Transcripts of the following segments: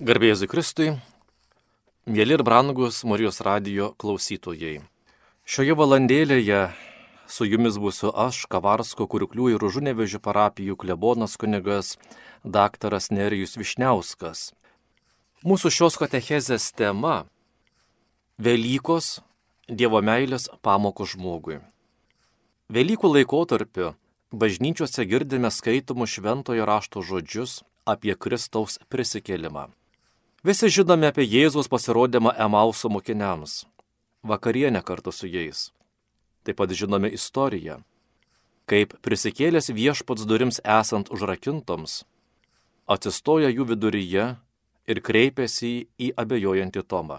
Garbėjai Kristui, mėly ir brangus Marijos radijo klausytojai. Šioje valandėlėje su jumis būsiu aš, Kavarsko, Kurklių ir Užunevežių parapijų klebonas kunigas daktaras Nerijus Višniauskas. Mūsų šios katechezės tema - Velykos Dievo meilės pamokų žmogui. Velykų laikotarpiu bažnyčiose girdime skaitomų šventojo rašto žodžius apie Kristaus prisikėlimą. Visi žinome apie Jėzus pasirodymą Emauso mokiniams, vakarienę kartu su jais. Taip pat žinome istoriją, kaip prisikėlęs viešpats durims esant užrakintoms, atsistoja jų viduryje ir kreipiasi į abejojantį Tomą.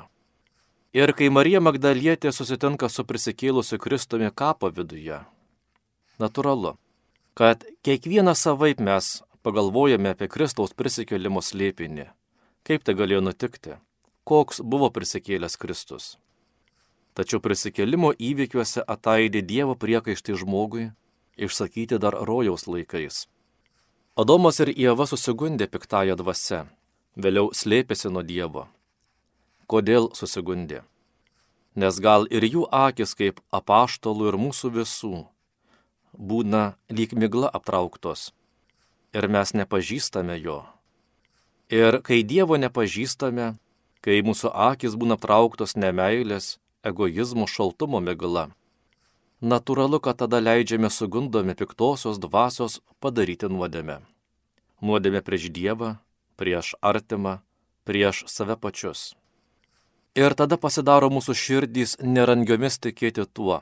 Ir kai Marija Magdalietė susitinka su prisikėlusiu Kristumi kapo viduje, natūralu, kad kiekvieną savaip mes pagalvojame apie Kristaus prisikėlimo slėpinį Kaip tai galėjo nutikti? Koks buvo prisikėlęs Kristus? Tačiau prisikėlimo įvykiuose ataidė Dievo priekaištai žmogui, išsakyti dar rojaus laikais. Adomas ir Ieva susigundė piktąją dvasę, vėliau slėpėsi nuo Dievo. Kodėl susigundė? Nes gal ir jų akis kaip apaštalų ir mūsų visų būna lyg migla aptrauktos ir mes nepažįstame jo Ir kai Dievo nepažįstame, kai mūsų akis būna trauktos nemailės, egoizmo šaltumo migla, natūralu, kad tada leidžiame sugundomi piktosios dvasios padaryti nuodėmę. Nuodėmę prieš Dievą, prieš artimą, prieš save pačius. Ir tada pasidaro mūsų širdys nerangiomis tikėti tuo,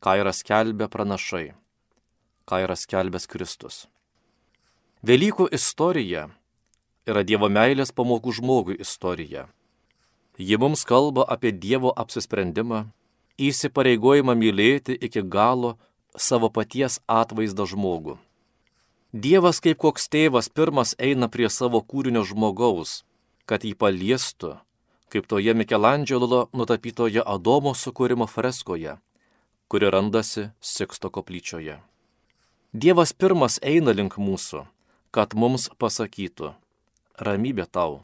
ką yra skelbę pranašai, ką yra skelbęs Kristus. Velykų istorija yra Dievo meilės pamokų žmogui istorija. Ji mums kalba apie Dievo apsisprendimą, įsipareigojimą mylėti iki galo savo paties atvaizdą žmogų. Dievas kaip koks tėvas pirmas eina prie savo kūrinio žmogaus, kad jį paliestų, kaip toje Mikelandželo nutapytoje Adomo sukūrimo freskoje, kuri randasi Siksto koplyčioje. Dievas pirmas eina link mūsų, kad mums pasakytų, ramybė tau.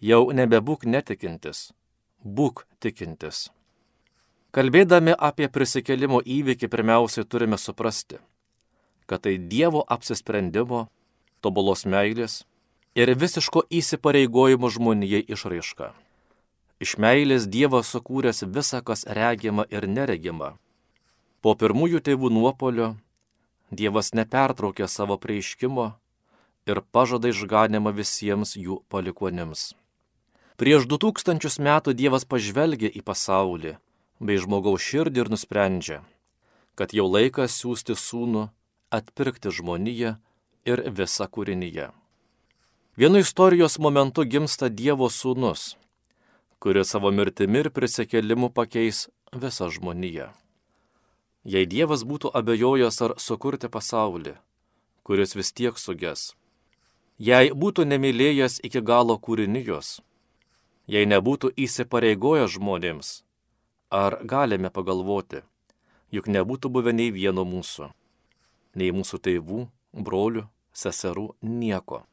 Jau nebebūk netikintis, būk tikintis. Kalbėdami apie prisikelimo įvykį pirmiausiai turime suprasti, kad tai Dievo apsisprendimo, tobulos meilės ir visiško įsipareigojimo žmonijai išraiška. Iš meilės Dievas sukūręs visą, kas regima ir neregima. Po pirmųjų tėvų nuopolio Dievas nepertraukė savo prieiškimo ir pažada išganimą visiems jų palikuonims. Prieš du tūkstančius metų Dievas pažvelgia į pasaulį bei žmogaus širdį ir nusprendžia, kad jau laikas siūsti sūnų atpirkti žmoniją ir visą kūrinyje. Vienu istorijos momentu gimsta Dievo sūnus, kuris savo mirtimi ir prisikėlimu pakeis visą žmoniją. Jei Dievas būtų abejojęs ar sukurti pasaulį, kuris vis tiek suges, jei būtų nemylėjęs iki galo kūrinijos, jei nebūtų įsipareigojęs žmonėms, ar galime pagalvoti, juk nebūtų buvę nei vieno mūsų, nei mūsų tėvų, brolių, seserų, nieko.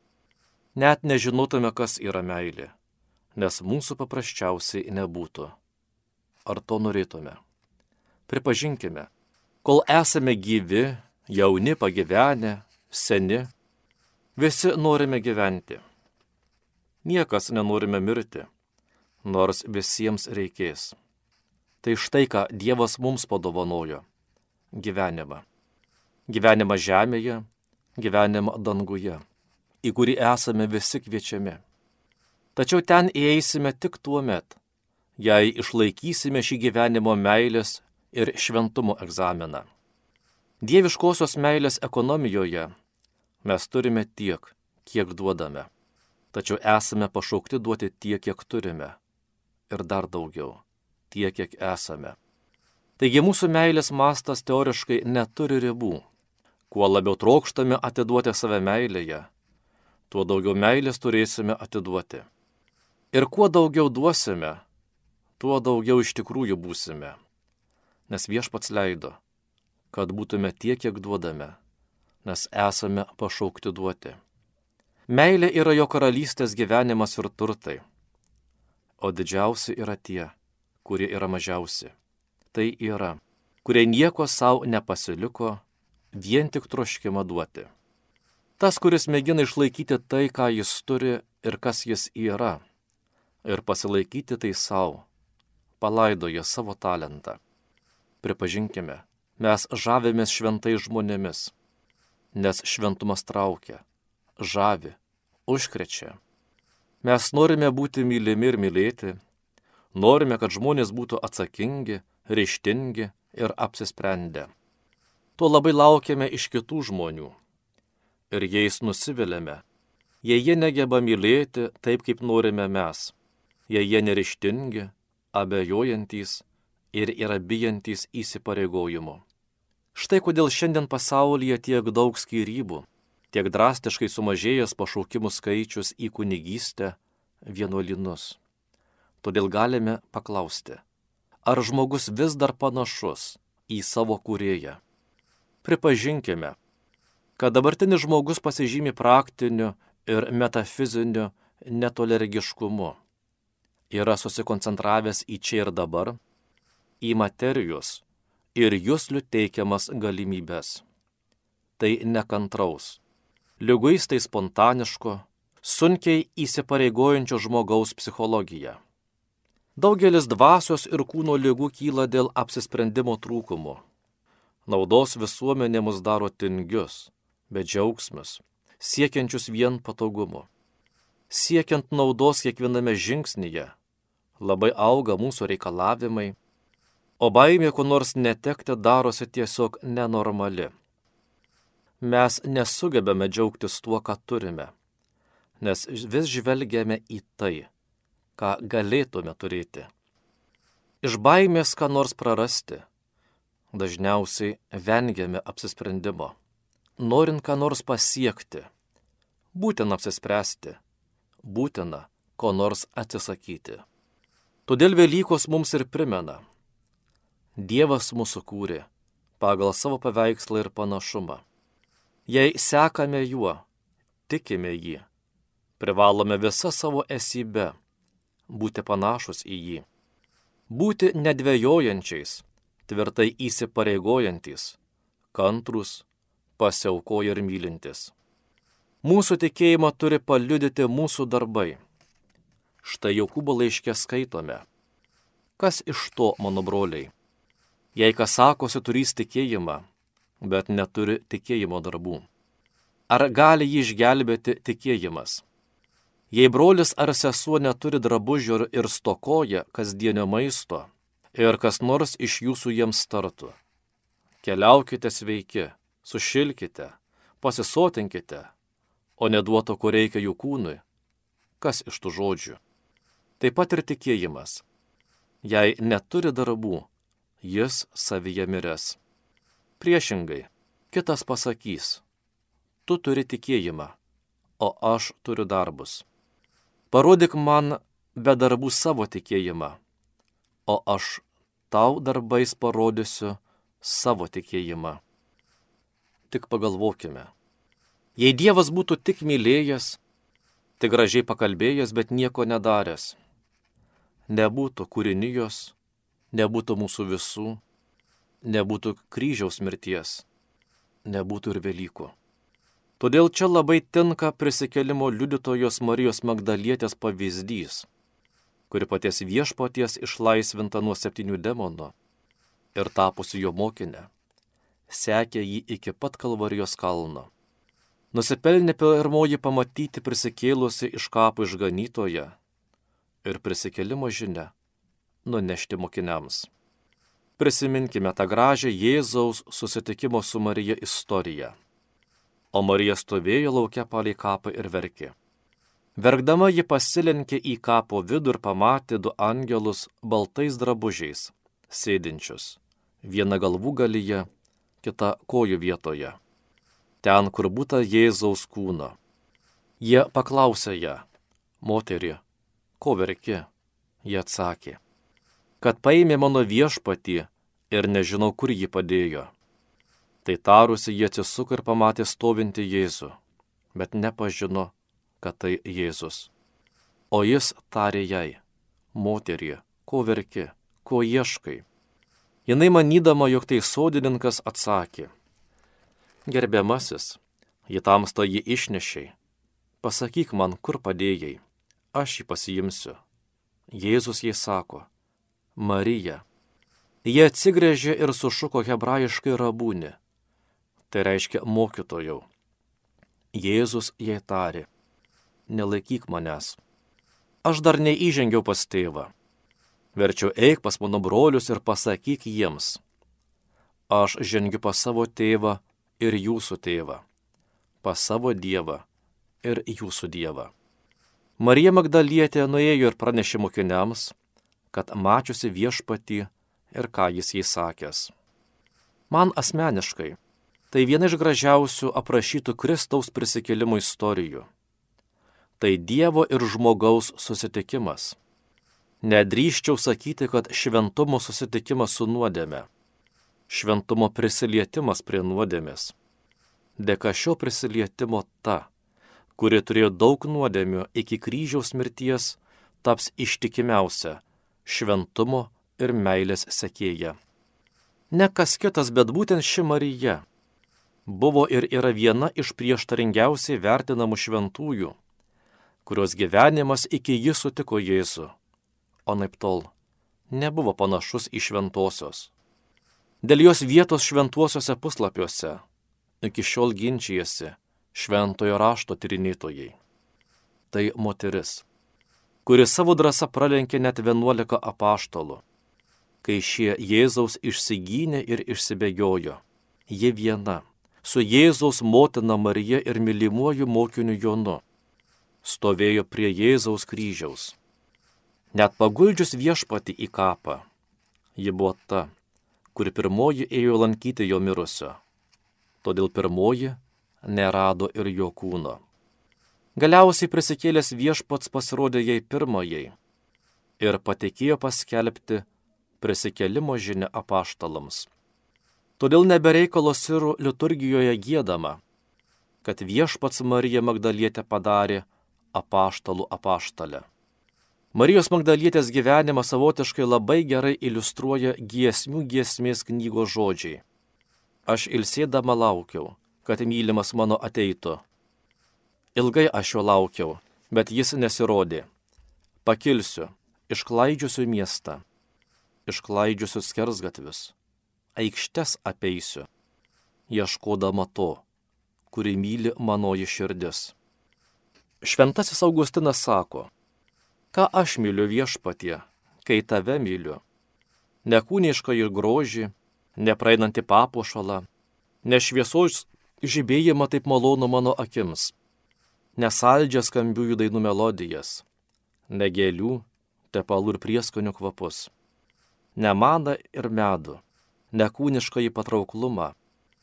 Net nežinotume, kas yra meilė, nes mūsų paprasčiausiai nebūtų. Ar to norėtume? Pripažinkime, kol esame gyvi, jauni, pagyvenę, seni, Visi norime gyventi. Niekas nenorime mirti, nors visiems reikės. Tai štai ką Dievas mums padovanojo - gyvenimą. Gyvenimą žemėje, gyvenimą danguje, į kurį esame visi kviečiami. Tačiau ten įeisime tik tuo met, jei išlaikysime šį gyvenimo meilės ir šventumo egzaminą. Dieviškosios meilės ekonomijoje Mes turime tiek, kiek duodame. Tačiau esame pašaukti duoti tiek, kiek turime. Ir dar daugiau - tiek, kiek esame. Taigi mūsų meilės mastas teoriškai neturi ribų. Kuo labiau trokštame atiduoti save meilėje, tuo daugiau meilės turėsime atiduoti. Ir kuo daugiau duosime, tuo daugiau iš tikrųjų būsime. Nes viešpats leido, kad būtume tiek, kiek duodame nes esame pašaukti duoti. Meilė yra jo karalystės gyvenimas ir turtai. O didžiausi yra tie, kurie yra mažiausi. Tai yra, kurie nieko savo nepasiliko, vien tik troškimą duoti. Tas, kuris mėgina išlaikyti tai, ką jis turi ir kas jis yra, ir pasilaikyti tai savo, palaidoja savo talentą. Pripažinkime, mes žavėmės šventai žmonėmis, nes šventumas traukia, žavi, užkrečia. Mes norime būti mylimi ir mylėti, norime, kad žmonės būtų atsakingi, ryštingi ir apsisprendę. To labai laukiame iš kitų žmonių. Ir jais nusiviliame, jei jie negeba mylėti taip, kaip norime mes, jei jie nerištingi, abejojantys ir yra bijantys įsipareigojimo. Štai kodėl šiandien pasaulyje tiek daug skirybų, tiek drastiškai sumažėjęs pašaukimų skaičius į kunigystę vienuolinus. Todėl galime paklausti, ar žmogus vis dar panašus į savo kurėją. Pripažinkime, kad dabartinis žmogus pasižymi praktiniu ir metafiziniu netolergiškumu. Yra susikoncentravęs į čia ir dabar, į materijos ir jūslių teikiamas galimybės. Tai nekantraus, lyguistai spontaniško, sunkiai įsipareigojančio žmogaus psichologija. Daugelis dvasios ir kūno lygų kyla dėl apsisprendimo trūkumo Naudos visuomenė mus daro tingius, bet džiaugsmus, siekiančius vien patogumu. Siekiant naudos kiekviename žingsnyje, labai auga mūsų reikalavimai, o baimė ko nors netekti darosi tiesiog nenormali. Mes nesugebame džiaugtis tuo, ką turime, nes vis žvelgiame į tai, ką galėtume turėti. Iš baimės ką nors prarasti dažniausiai vengiame apsisprendimo. Norint ką nors pasiekti, būtina apsispręsti, būtina ko nors atsisakyti. Todėl Velykos mums ir primena. Dievas mūsų kūrė pagal savo paveikslą ir panašumą. Jei sekame juo, tikime jį, privalome visą savo esybę būti panašus į jį. Būti nedvėjojančiais, tvirtai įsipareigojantis, kantrus, pasiaukoja ir mylintis. Mūsų tikėjimą turi paliudyti mūsų darbai. Štai Jokūbo laiškė skaitome. Kas iš to, mano broliai? Jei kas sakosi turys tikėjimą, bet neturi tikėjimo darbų. Ar gali jį išgelbėti tikėjimas? Jei brolis ar sesuo neturi drabužių ir stokoja kasdienio maisto, ir kas nors iš jūsų jiems tartų. Keliaukite sveiki, sušilkite, pasisotinkite, o neduoto, ko reikia jų kūnui. Kas iš tų žodžių? Taip pat ir tikėjimas. Jei neturi darbų, jis savyje miręs. Priešingai, kitas pasakys, tu turi tikėjimą, o aš turiu darbus. Parodyk man be darbų savo tikėjimą, o aš tau darbais parodysiu savo tikėjimą. Tik pagalvokime. Jei Dievas būtų tik mylėjęs, tik gražiai pakalbėjęs, bet nieko nedaręs, nebūtų kūrinijos, nebūtų mūsų visų, nebūtų kryžiaus mirties, nebūtų ir Velykų. Todėl čia labai tinka prisikelimo liudytojos Marijos Magdalietės pavyzdys kuri paties viešpaties išlaisvinta nuo septynių demonų ir tapusi jo mokinę, sekė jį iki pat Kalvarijos kalno. Nusipelnė pirmoji pamatyti prisikėlusi iš kapų išganytoje ir prisikelimo žinia nunešti mokiniams. Prisiminkime tą gražią Jėzaus susitikimo su Marija istoriją. O Marija stovėjo laukia palei kapą ir verkė. Verkdama ji pasilenkė į kapo vidų ir pamatė du angelus baltais drabužiais, sėdinčius, viena galvų galyje, kita kojų vietoje, ten, kur būta Jėzaus kūno. Jie paklausė ją, moterį, ko verki? Jie atsakė, kad paėmė mano viešpatį ir nežinau, kur jį padėjo. Tai tarusi jie atsisuko ir pamatė stovinti Jėzų, bet nepažino, kad tai Jėzus. O jis tarė jai, moterie, ko verki, ko ieškai. Jinai manydama, jog tai sodininkas atsakė, gerbiamasis, jį tamsta jį išnešiai, pasakyk man, kur padėjai, aš jį pasiimsiu. Jėzus jai sako, Marija. Jie atsigrėžė ir sušuko hebrajiškai rabūnį. Tai reiškia mokytojau. Jėzus jai tarė, nelaikyk manęs. Aš dar neįžengiau pas tėvą. Verčiau eik pas mano brolius ir pasakyk jiems. Aš žengiu pas savo tėvą ir jūsų tėvą, pas savo dievą ir jūsų dievą. Marija Magdalietė nuėjo ir pranešė mokiniams, kad mačiusi viešpatį ir ką jis jai sakęs. Man asmeniškai tai viena iš gražiausių aprašytų Kristaus prisikėlimo istorijų. Tai Dievo ir žmogaus susitikimas. Nedrįščiau sakyti, kad šventumo susitikimas su nuodėme. Šventumo prisilietimas prie nuodėmės. Dėka šio prisilietimo ta, kuri turėjo daug nuodėmių iki kryžiaus mirties, taps ištikimiausia šventumo ir meilės sekėja. Ne kas kitas, bet būtent ši Marija buvo ir yra viena iš prieštaringiausiai vertinamų šventųjų, kurios gyvenimas iki jį sutiko Jėzų, o naip tol nebuvo panašus į šventosios. Dėl jos vietos šventuosiuose puslapiuose iki šiol ginčijasi šventojo rašto tyrinėtojai. Tai moteris, kuri savo drąsą pralenkė net 11 apaštalų. Kai šie Jėzaus išsigynė ir išsibėgiojo, ji viena, su Jėzaus motina Marija ir mylimuoju mokiniu Jonu, stovėjo prie Jėzaus kryžiaus. Net paguldžius viešpati į kapą, ji buvo ta, kuri pirmoji ėjo lankyti jo mirusio. Todėl pirmoji nerado ir jo kūno. Galiausiai prisikėlęs viešpats pasirodė jai pirmajai ir patikėjo paskelbti prisikėlimo žinia apaštalams. Todėl nebereikalo sirų liturgijoje gėdama, kad viešpats Marija Magdalietė padarė apaštalų apaštalę. Marijos Magdalietės gyvenimą savotiškai labai gerai iliustruoja giesmių giesmės knygos žodžiai. Aš ilsėdama laukiau, kad mylimas mano ateitų. Ilgai aš jo laukiau, bet jis nesirodė. Pakilsiu, išklaidžiusiu miestą, išklaidžiusiu skersgatvius, aikštes apeisiu, ieškodama to, kuri myli manoji širdis. Šventasis Augustinas sako, ką aš myliu viešpatie, kai tave myliu. Nekūnišką ir grožį, nepraeinantį papuošalą, nešviesos žibėjimą taip malonu mano akims, nesaldžia skambiųjų dainų melodijas, ne gėlių, tepalų ir prieskonių kvapus, ne maną ir medų, ne kūnišką į patrauklumą,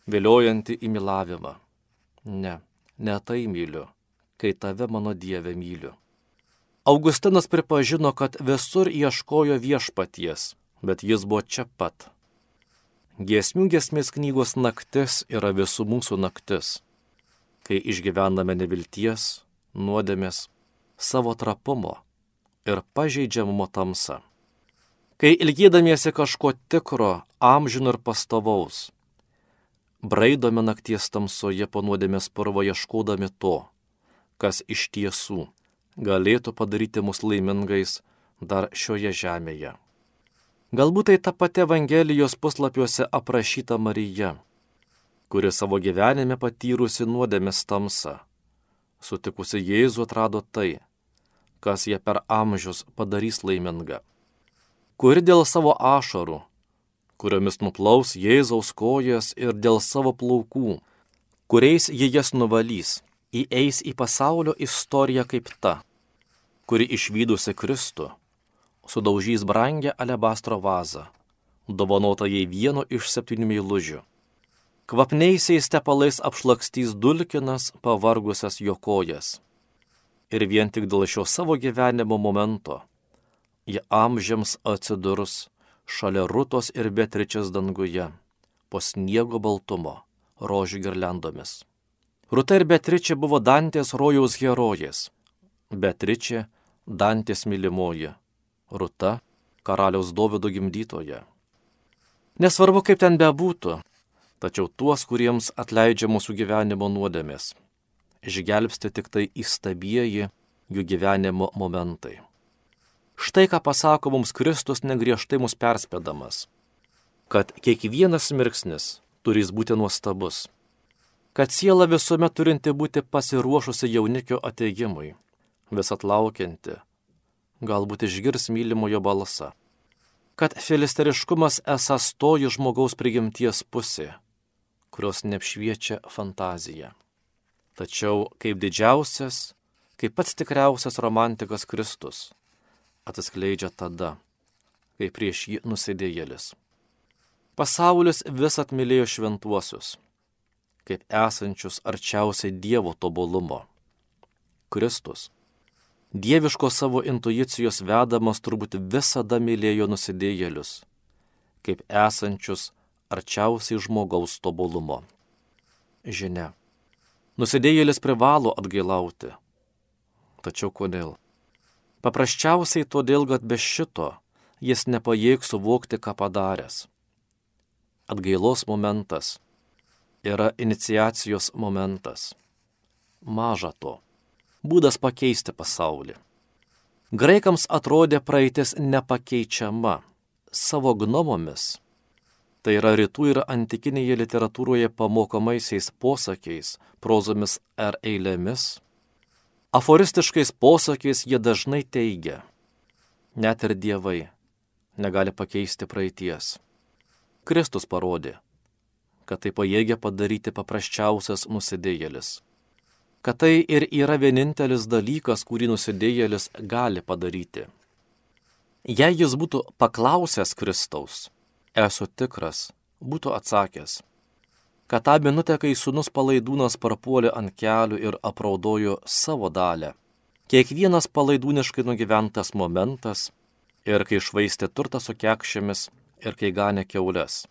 viliojantį į milavimą. Ne, ne tai myliu, kai tave mano Dieve myliu. Augustinas pripažino, kad visur ieškojo viešpaties, bet jis buvo čia pat Giesmių giesmės knygos naktis yra visų mūsų naktis, kai išgyvename nevilties, nuodėmės, savo trapumo ir pažeidžiamumo tamsą. Kai ilgėdamiesi kažko tikro, amžino ir pastovaus, braidome nakties tamsoje po nuodėmės purvo ieškodami to, kas iš tiesų galėtų padaryti mus laimingais dar šioje žemėje. Galbūt tai ta pati Evangelijos puslapiuose aprašyta Marija, kuri savo gyvenime patyrusi nuodėmės tamsą, sutikusi Jėzų atrado tai, kas ją per amžius padarys laimingą, kuri dėl savo ašarų, kuriomis nuplaus Jėzaus kojas ir dėl savo plaukų, kuriais jie jas nuvalys, įeis į pasaulio istoriją kaip ta, kuri išvykusi Kristų sudaužys brangę alebastro vazą, dovanotą jai vieno iš septynių meilužių. Kvapniaisiais tepalais apšlakstys dulkinas pavargusias jo kojas. Ir vien tik dėl šio savo gyvenimo momento jie amžiams atsidurs šalia Rutos ir Betričias danguje, po sniego baltumo, rožių girlendomis. Ruta ir Betričia buvo Dantės rojaus herojės Beatričė, Dantės mylimoji, Ruta, karaliaus Dovido gimdytoje. Nesvarbu, kaip ten bebūtų, tačiau tuos, kuriems atleidžia mūsų gyvenimo nuodėmės, išgelbsti tik tai įstabieji jų gyvenimo momentai. Štai ką pasako mums Kristus negriežtai mus perspėdamas, kad kiekvienas mirksnis turi būti nuostabus, kad siela visuomet turinti būti pasiruošusi jaunikio ateimui, vis atlaukianti, galbūt išgirs mylimojo balsą kad filisteriškumas esas toji žmogaus prigimties pusė, kurios neapšviečia fantazija. Tačiau kaip didžiausias, kaip pats tikriausias romantikas Kristus atsiskleidžia tada, kai prieš jį nusidėjėlis. Pasaulis vis atmylėjo šventuosius, kaip esančius arčiausiai Dievo tobulumo. Kristus dieviško savo intuicijos vedamas turbūt visada mylėjo nusidėjėlius, kaip esančius arčiausiai žmogaus tobulumo. Žinia. Nusidėjėlis privalo atgailauti. Tačiau kodėl? Paprasčiausiai todėl, kad be šito jis nepajėgs suvokti, ką padaręs. Atgailos momentas yra iniciacijos momentas. Maža to būdas pakeisti pasaulį. Graikams atrodė praeitis nepakeičiama savo gnomomis, tai yra rytų ir antikinėje literatūroje pamokomaisiais posakiais, prozomis ar eilėmis. Aforistiškais posakiais jie dažnai teigia, net ir dievai negali pakeisti praeities. Kristus parodė, kad tai pajėgia padaryti paprasčiausias nusidėjėlis kad tai ir yra vienintelis dalykas, kurį nusidėjėlis gali padaryti. Jei jis būtų paklausęs Kristaus, esu tikras, būtų atsakęs, kad tą minutę, kai sunus palaidūnas parpuolė ant kelių ir apraudojo savo dalę, kiekvienas palaidūniškai nugyventas momentas ir kai išvaistė turtą su kekšėmis ir kai ganė keulės,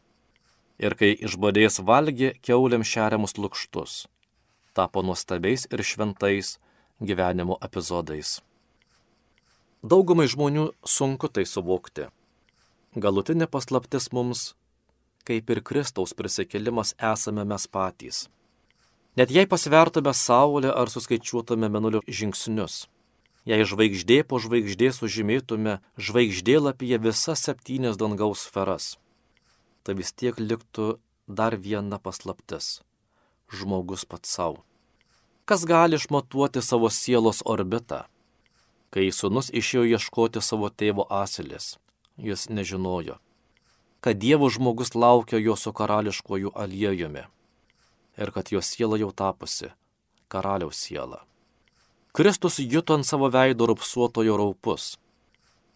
ir kai išbadės valgė keuliam šeriamus lukštus tapo nuostabiais ir šventais gyvenimo epizodais. Daugumai žmonių sunku tai suvokti. Galutinė paslaptis mums, kaip ir Kristaus prisikelimas, esame mes patys. Net jei pasvertume Saulę ar suskaičiuotume menulio žingsnius, jei žvaigždė po žvaigždės sužymėtume žvaigždėlapyje visas septynias dangaus sferas, tai vis tiek liktų dar viena paslaptis žmogus pats savo. Kas gali išmatuoti savo sielos orbitą? Kai sunus išėjo ieškoti savo tėvo asilės, jis nežinojo, kad Dievo žmogus laukia jo su karališkoju aliejumi ir kad jo siela jau tapusi karaliaus siela. Kristus juto ant savo veido rupsuotojo raupus.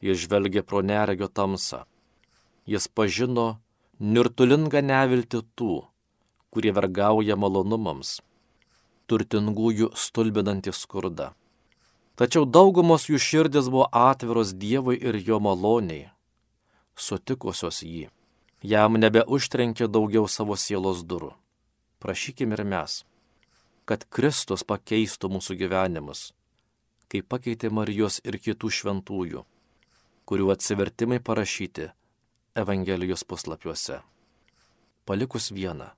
Jis žvelgė pro neregio tamsą. Jis pažino nirtulingą nevilti tų, kurie vergauja malonumams, turtingųjų stulbinantį skurdą. Tačiau daugumos jų širdis buvo atviros Dievui ir jo maloniai, sutikusios jį. Jam nebeužtrenkė daugiau savo sielos durų. Prašykime ir mes, kad Kristus pakeistų mūsų gyvenimus, kaip pakeitė Marijos ir kitų šventųjų, kurių atsivertimai parašyti Evangelijos puslapiuose. Palikus vieną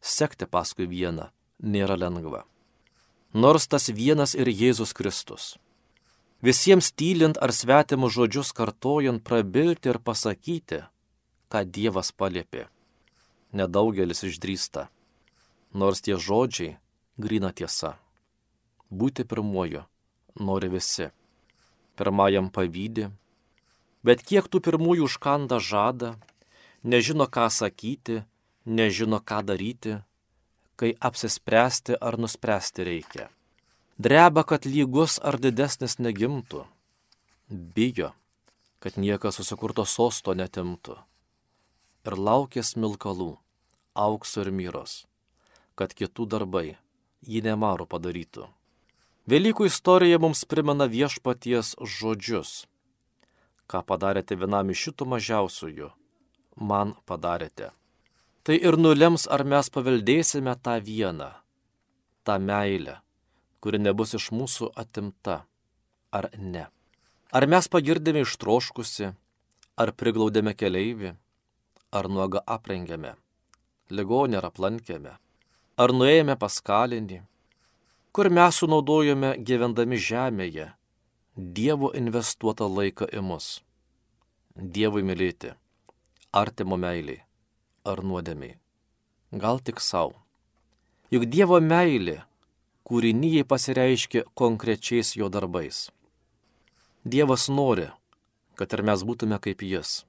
sekti paskui vieną nėra lengva. Nors tas vienas ir Jėzus Kristus. Visiems tylint ar svetimus žodžius kartojant prabilti ir pasakyti, ką Dievas paliepė. Nedaugelis išdrįsta. Nors tie žodžiai grina tiesa. Būti pirmuoju nori visi. Pirmajam pavydė, bet kiek tų pirmųjų užkanda žada, nežino ką sakyti, nežino, ką daryti, kai apsispręsti ar nuspręsti reikia. Dreba, kad lygus ar didesnis negimtų. Bijo, kad niekas susikurto sosto netimtų. Ir laukia smilkalų, aukso ir myros, kad kitų darbai jį nemaro padarytų. Velykų istorija mums primena viešpaties žodžius. Ką padarėte vienam iš šitų mažiausiųjų, man padarėte tai ir nulems, ar mes paveldėsime tą vieną, tą meilę, kuri nebus iš mūsų atimta, ar ne. Ar mes pagirdėme ištroškusi, ar priglaudėme keleivį, ar nuoga aprengėme, ligonį ar aplankėme, ar nuėjome pas kalinį, kur mes sunaudojome gyvendami žemėje Dievo investuotą laiką į mus. Dievui mylėti, artimo meiliai ar nuodėmiai. Gal tik savo. Juk Dievo meilė kūrinyjei pasireiškia konkrečiais jo darbais. Dievas nori, kad ir mes būtume kaip jis.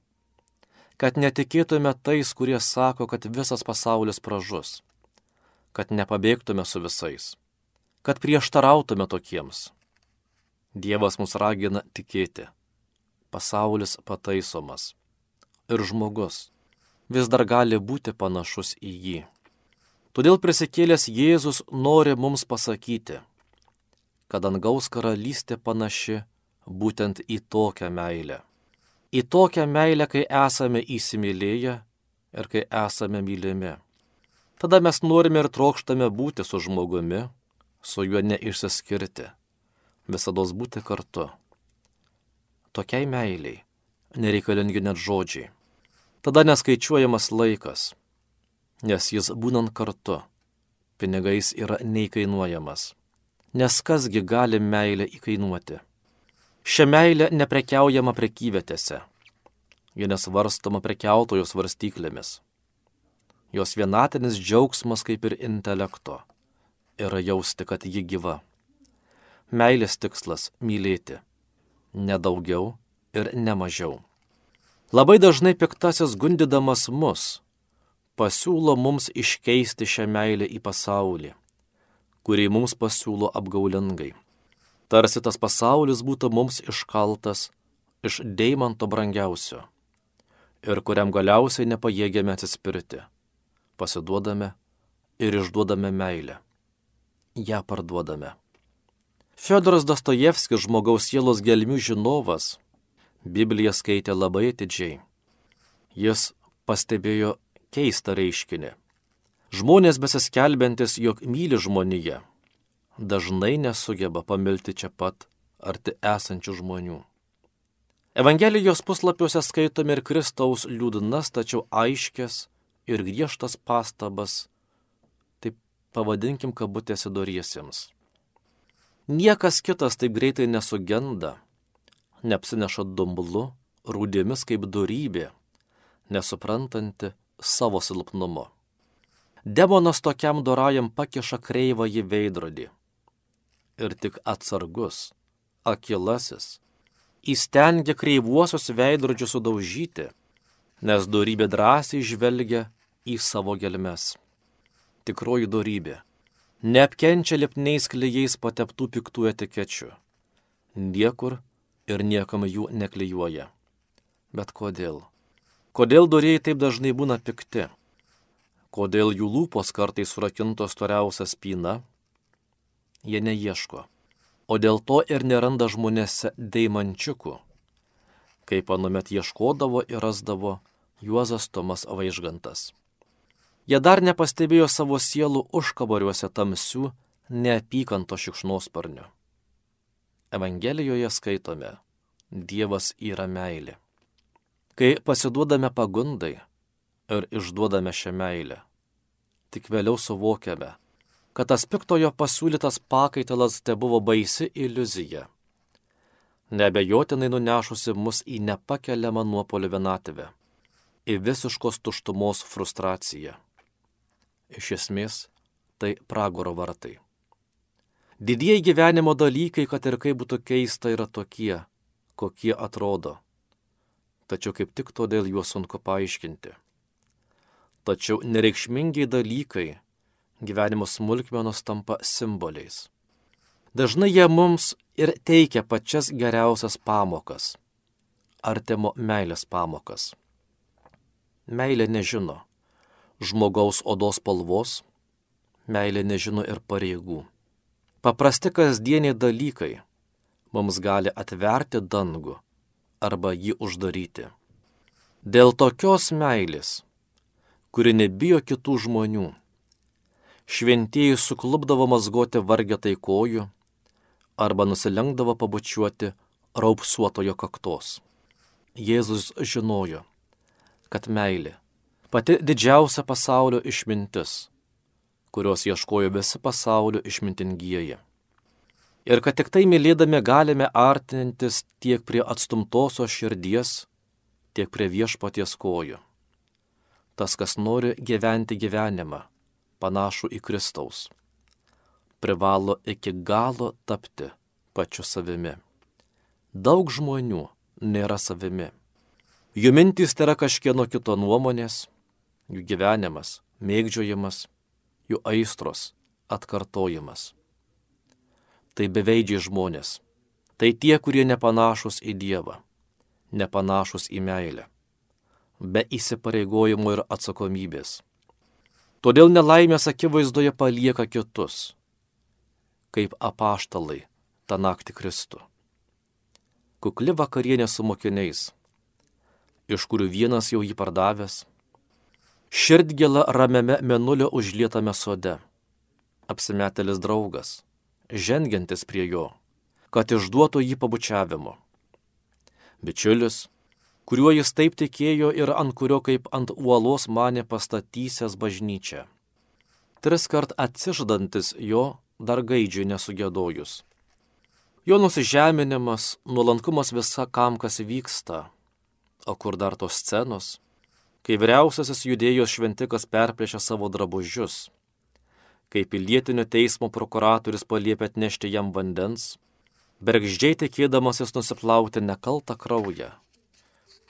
Kad netikėtume tais, kurie sako, kad visas pasaulis pražus. Kad nepabėgtume su visais. Kad prieštarautume tokiems. Dievas mus ragina tikėti. Pasaulis pataisomas. Ir žmogus vis dar gali būti panašus į jį. Todėl prisikėlęs Jėzus nori mums pasakyti, kad dangaus karalystė panaši būtent į tokią meilę. Į tokią meilę, kai esame įsimylėję ir kai esame mylimi. Tada mes norime ir trokštame būti su žmogumi, su juo neišsiskirti, visada būti kartu. Tokiai meiliai nereikalingi net žodžiai. Tada neskaičiuojamas laikas nes jis būnant kartu pinigais yra neįkainuojamas. Nes kasgi gali meilę įkainuoti? Šią meilę neprekiaujama prekyvietėse. Ji nesvarstoma prekiautojos varstyklėmis. Jos vienatinis džiaugsmas kaip ir intelekto yra jausti, kad ji gyva. Meilės tikslas - mylėti. Nedaugiau ir nemažiau. Labai dažnai piktasis gundydamas mus pasiūlo mums iškeisti šią meilę į pasaulį, kurį mums pasiūlo apgaulingai. Tarsi tas pasaulis būtų mums iškaltas iš deimanto brangiausio ir kuriam galiausiai nepajėgėme atsispirti. Pasiduodame ir išduodame meilę. Ja parduodame. Fiodoras Dostojevskis, žmogaus sielos gelmių žinovas, Bibliją skaitė labai atidžiai. Jis pastebėjo keistą reiškinį. Žmonės besiskelbintis, jog myli žmoniją, dažnai nesugeba pamilti čia pat arti esančių žmonių. Evangelijos puslapiuose skaitome ir Kristaus liūdnas, tačiau aiškės ir griežtas pastabas, taip pavadinkim kabutėse doriesiems. Niekas kitas taip greitai nesugenda, neapsineša dumblu, rūdėmis kaip dorybė, nesuprantanti, savo silpnumu. Demonas tokiam dorajam pakiša kreivą į veidrodį. Ir tik atsargus, akilasis, įstengia kreivuosius veidrodžius sudaužyti, nes dorybė drąsiai žvelgia į savo gelmes. Tikroji dorybė neapkenčia lipniais klyjais pateptų piktų etikečių. Niekur ir niekam jų neklyjuoja. Bet kodėl? Kodėl dorėjai taip dažnai būna pikti? Kodėl jų lūpos kartais surakintos storiausia spyna? Jie neieško. O dėl to ir neranda žmonėse deimančiukų. Kaip anuomet ieškodavo ir rasdavo Juozas Tomas Vaižgantas. Jie dar nepastebėjo savo sielų užkabariuose tamsių neapykanto šikšnosparnių. Evangelijoje skaitome, Dievas yra meilė. Kai pasiduodame pagundai ir išduodame šią meilę, tik vėliau suvokiame, kad tas piktojo pasiūlytas pakaitalas te buvo baisi iliuzija, nebejotinai nunešusi mus į nepakeliamą nuopolio vienatvę, į visiškos tuštumos frustraciją. Iš esmės, tai pragaro vartai. Didieji gyvenimo dalykai, kad ir kaip būtų keista, yra tokie, kokie atrodo tačiau kaip tik todėl juos sunku paaiškinti. Tačiau nereikšmingiai dalykai gyvenimo smulkmenos tampa simboliais. Dažnai jie mums ir teikia pačias geriausias pamokas - artimo meilės pamokas. Meilė nežino žmogaus odos spalvos, meilė nežino ir pareigų. Paprasti kasdieniai dalykai mums gali atverti dangų arba jį uždaryti. Dėl tokios meilės, kuri nebijo kitų žmonių, šventieji suklubdavo mazgoti vargetai kojų arba nusilenkdavo pabučiuoti raupsuotojo kaktos. Jėzus žinojo, kad meilė pati didžiausia pasaulio išmintis, kurios ieškojo visi pasaulio išmintingieji. Ir kad tik tai mylėdami galime artintis tiek prie atstumtosios širdies, tiek prie viešpaties kojų. Tas, kas nori gyventi gyvenimą, panašų į Kristaus, privalo iki galo tapti pačiu savimi. Daug žmonių nėra savimi. Jų mintys tai yra kažkieno kito nuomonės, jų gyvenimas, mėgdžiojimas, jų aistros, atkartojimas. Tai beveidžiai žmonės. Tai tie, kurie nepanašus į Dievą nepanašus į meilę, be įsipareigojimo ir atsakomybės. Todėl nelaimės akivaizdoje palieka kitus, kaip apaštalai tą naktį Kristų. Kukli vakarienė su mokiniais, iš kurių vienas jau jį pardavęs, širdgėla ramiame menulio užlietame sode, apsimetelis draugas, žengiantis prie jo, kad išduotų jį pabučiavimu bičiulis, kuriuo jis taip tikėjo ir ant kurio kaip ant uolos mane pastatysęs bažnyčią. Tris kart atsiždantis jo dar gaidžiai nesugėdojus. Jo nusižeminimas, nuolankumas visa kam, kas vyksta, o kur dar tos scenos, kai vyriausiasis judėjos šventikas perplėšia savo drabužius, kai pilietinio teismo prokuratorius paliepia atnešti jam vandens, bergždžiai tikėdamasis nusiplauti nekaltą kraują,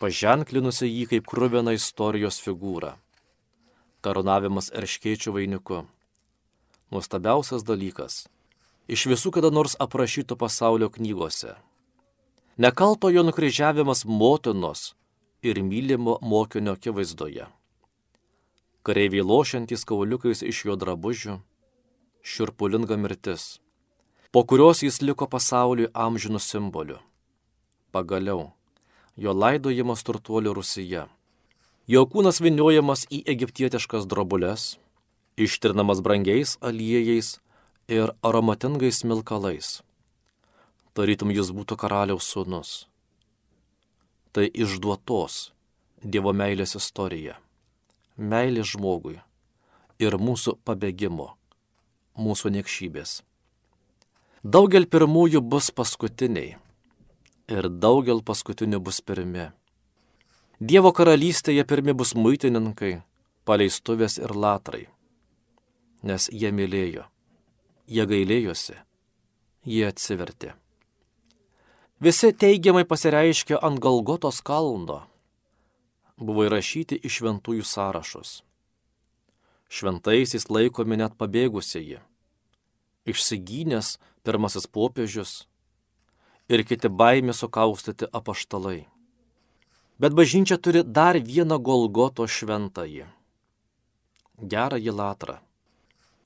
paženklinusi jį kaip krūveną istorijos figūrą. Karonavimas erškėčių vainiku. Nuostabiausias dalykas iš visų kada nors aprašytų pasaulio knygose. Nekaltojo nukryžiavimas motinos ir mylimo mokinio akivaizdoje. Kareiviai lošiantys kauliukais iš jo drabužių, širpulinga mirtis po kurios jis liko pasauliui amžinų simboliu. Pagaliau, jo laidojimas turtuolių Rusija. Jo kūnas viniojamas į egiptietiškas drobulės, ištirnamas brangiais aliejais ir aromatingais milkalais. Tarytum jis būtų karaliaus sūnus. Tai išduotos Dievo meilės istorija. Meilė žmogui ir mūsų pabėgimo, mūsų niekšybės. Daugel pirmųjų bus paskutiniai ir daugel paskutinių bus pirmi. Dievo karalystėje pirmi bus muitininkai, paleistuvės ir latrai, nes jie mylėjo, jie gailėjosi, jie atsivertė. Visi teigiamai pasireiškia ant Galgotos kalno, buvo įrašyti į šventųjų sąrašus. Šventaisiais laikomi net pabėgusieji išsigynęs pirmasis popiežius ir kiti baimė sukaustyti apaštalai. Bet bažnyčia turi dar vieną Golgoto šventąjį - gerąjį latrą,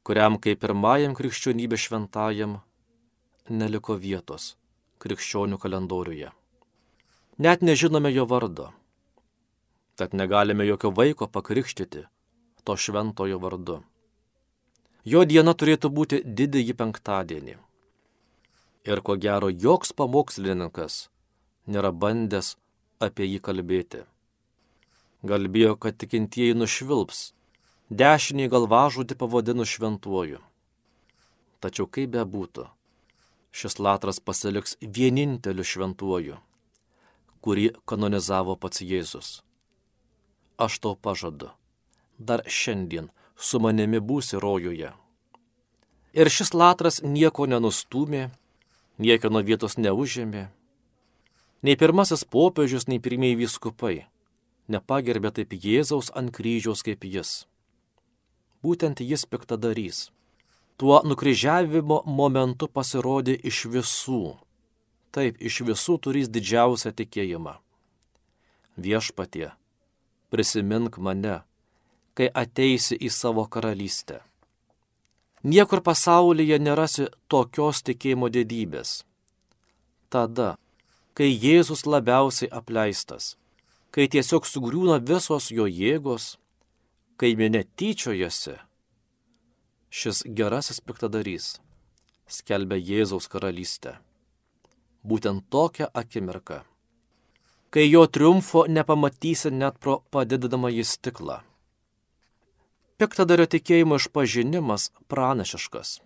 kuriam kaip pirmajam krikščionybė šventajam neliko vietos krikščionių kalendoriuje. Net nežinome jo vardo, tad negalime jokio vaiko pakrikštyti to šventojo vardu. Jo diena turėtų būti didįjį penktadienį. Ir ko gero, joks pamokslininkas nėra bandęs apie jį kalbėti. Gal bijo, kad tikintieji nušvilps, dešiniai galvažudį pavadinu šventuoju. Tačiau kaip bebūtų, šis latras pasiliks vieninteliu šventuoju, kurį kanonizavo pats Jėzus. Aš tau pažadu, dar šiandien su manimi būsi rojuje. Ir šis latras nieko nenustumė, niekieno vietos neužėmė. Nei pirmasis popiežius, nei pirmieji vyskupai nepagerbė taip Jėzaus ant kryžiaus kaip jis. Būtent jis piktadarys. Tuo nukryžiavimo momentu pasirodė iš visų. Taip, iš visų turys didžiausią tikėjimą. Viešpatie, prisimink mane, kai ateisi į savo karalystę. Niekur pasaulyje nerasi tokios tikėjimo didybės. Tada, kai Jėzus labiausiai apleistas, kai tiesiog sugriūna visos jo jėgos, kai minė tyčiojasi, šis gerasis piktadarys skelbia Jėzaus karalystę. Būtent tokia akimirka, kai jo triumfo nepamatysi net pro padidinamą į stiklą. Piktadario tikėjimo išpažinimas pranašiškas.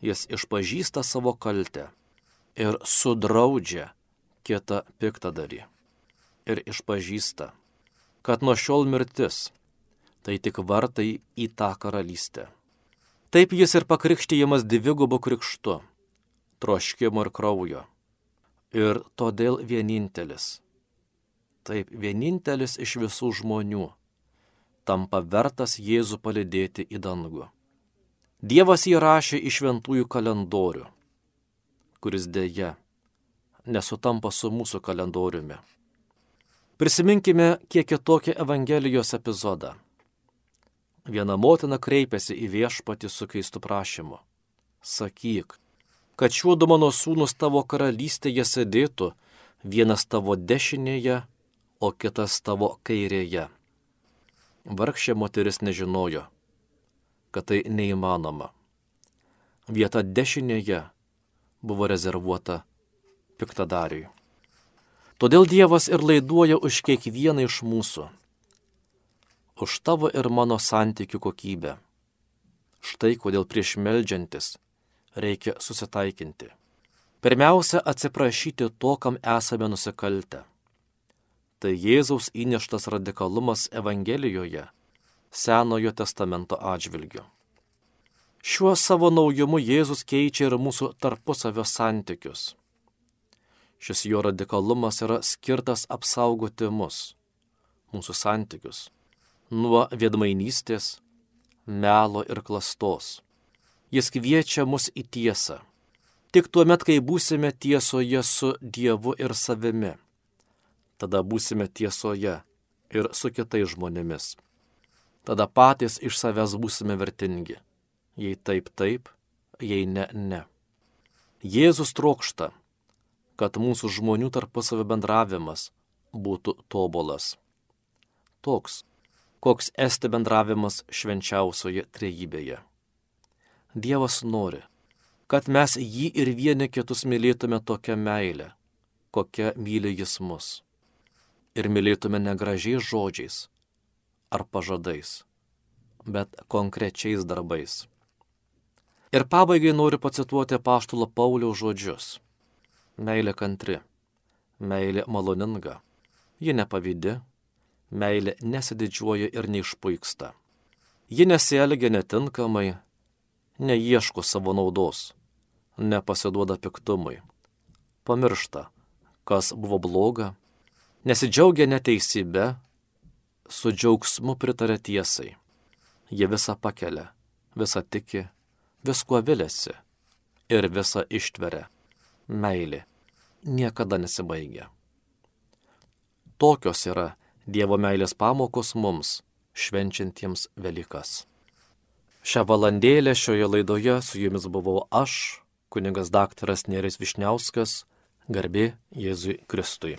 Jis išpažįsta savo kaltę ir sudraudžia kitą piktadarį. Ir išpažįsta, kad nuo šiol mirtis tai tik vartai į tą karalystę. Taip jis ir pakrikštyjamas dvigubu krikštu - troškimo ir kraujo. Ir todėl vienintelis. Taip, vienintelis iš visų žmonių tampa vertas Jėzų palidėti į dangų. Dievas įrašė į šventųjų kalendorių, kuris dėja nesutampa su mūsų kalendoriumi. Prisiminkime kiek kitokį Evangelijos epizodą. Viena motina kreipėsi į viešpatį su keistu prašymu. Sakyk, kad šiuo du mano sūnus tavo karalystėje sėdėtų, vienas tavo dešinėje, o kitas tavo kairėje. Vargšė moteris nežinojo, kad tai neįmanoma. Vieta dešinėje buvo rezervuota piktadariui. Todėl Dievas ir laiduoja už kiekvieną iš mūsų už tavo ir mano santykių kokybę. Štai kodėl prieš meldžiantis reikia susitaikinti. Pirmiausia, atsiprašyti to, kam esame nusikaltę. Tai Jėzaus įneštas radikalumas Evangelijoje, Senojo testamento atžvilgiu. Šiuo savo naujumu Jėzus keičia ir mūsų tarpusavio santykius. Šis jo radikalumas yra skirtas apsaugoti mus, mūsų santykius nuo viedmainystės, melo ir klastos. Jis kviečia mus į tiesą. Tik tuo met, kai būsime tiesoje su Dievu ir savimi, tada būsime tiesoje ir su kitais žmonėmis. Tada patys iš savęs būsime vertingi. Jei taip, taip, jei ne, ne. Jėzus trokšta, kad mūsų žmonių tarpusavio bendravimas būtų tobulas. Toks, koks esti bendravimas švenčiausioje trejybėje. Dievas nori, kad mes jį ir vieni kitus mylėtume tokią meilę, kokią myli jis mus. Ir mylėtume ne gražiais žodžiais ar pažadais, bet konkrečiais darbais. Ir pabaigai noriu pacituoti paštulą Pauliaus žodžius. Meilė kantri, meilė maloninga, ji nepavydi, meilė nesididžiuoja ir neišpuiksta. Ji nesielgia netinkamai, neieško savo naudos, nepasiduoda piktumui, pamiršta, kas buvo bloga, nesidžiaugia neteisybė, su džiaugsmu pritarė tiesai. Jie visą pakelia, visą tiki, viskuo vilėsi ir visą ištveria. Meilė niekada nesibaigia. Tokios yra Dievo meilės pamokos mums, švenčiantiems Velykas. Šią valandėlę šioje laidoje su jumis buvau aš, kuningas daktaras Neris Višniauskas, garbė Jėzui Kristui.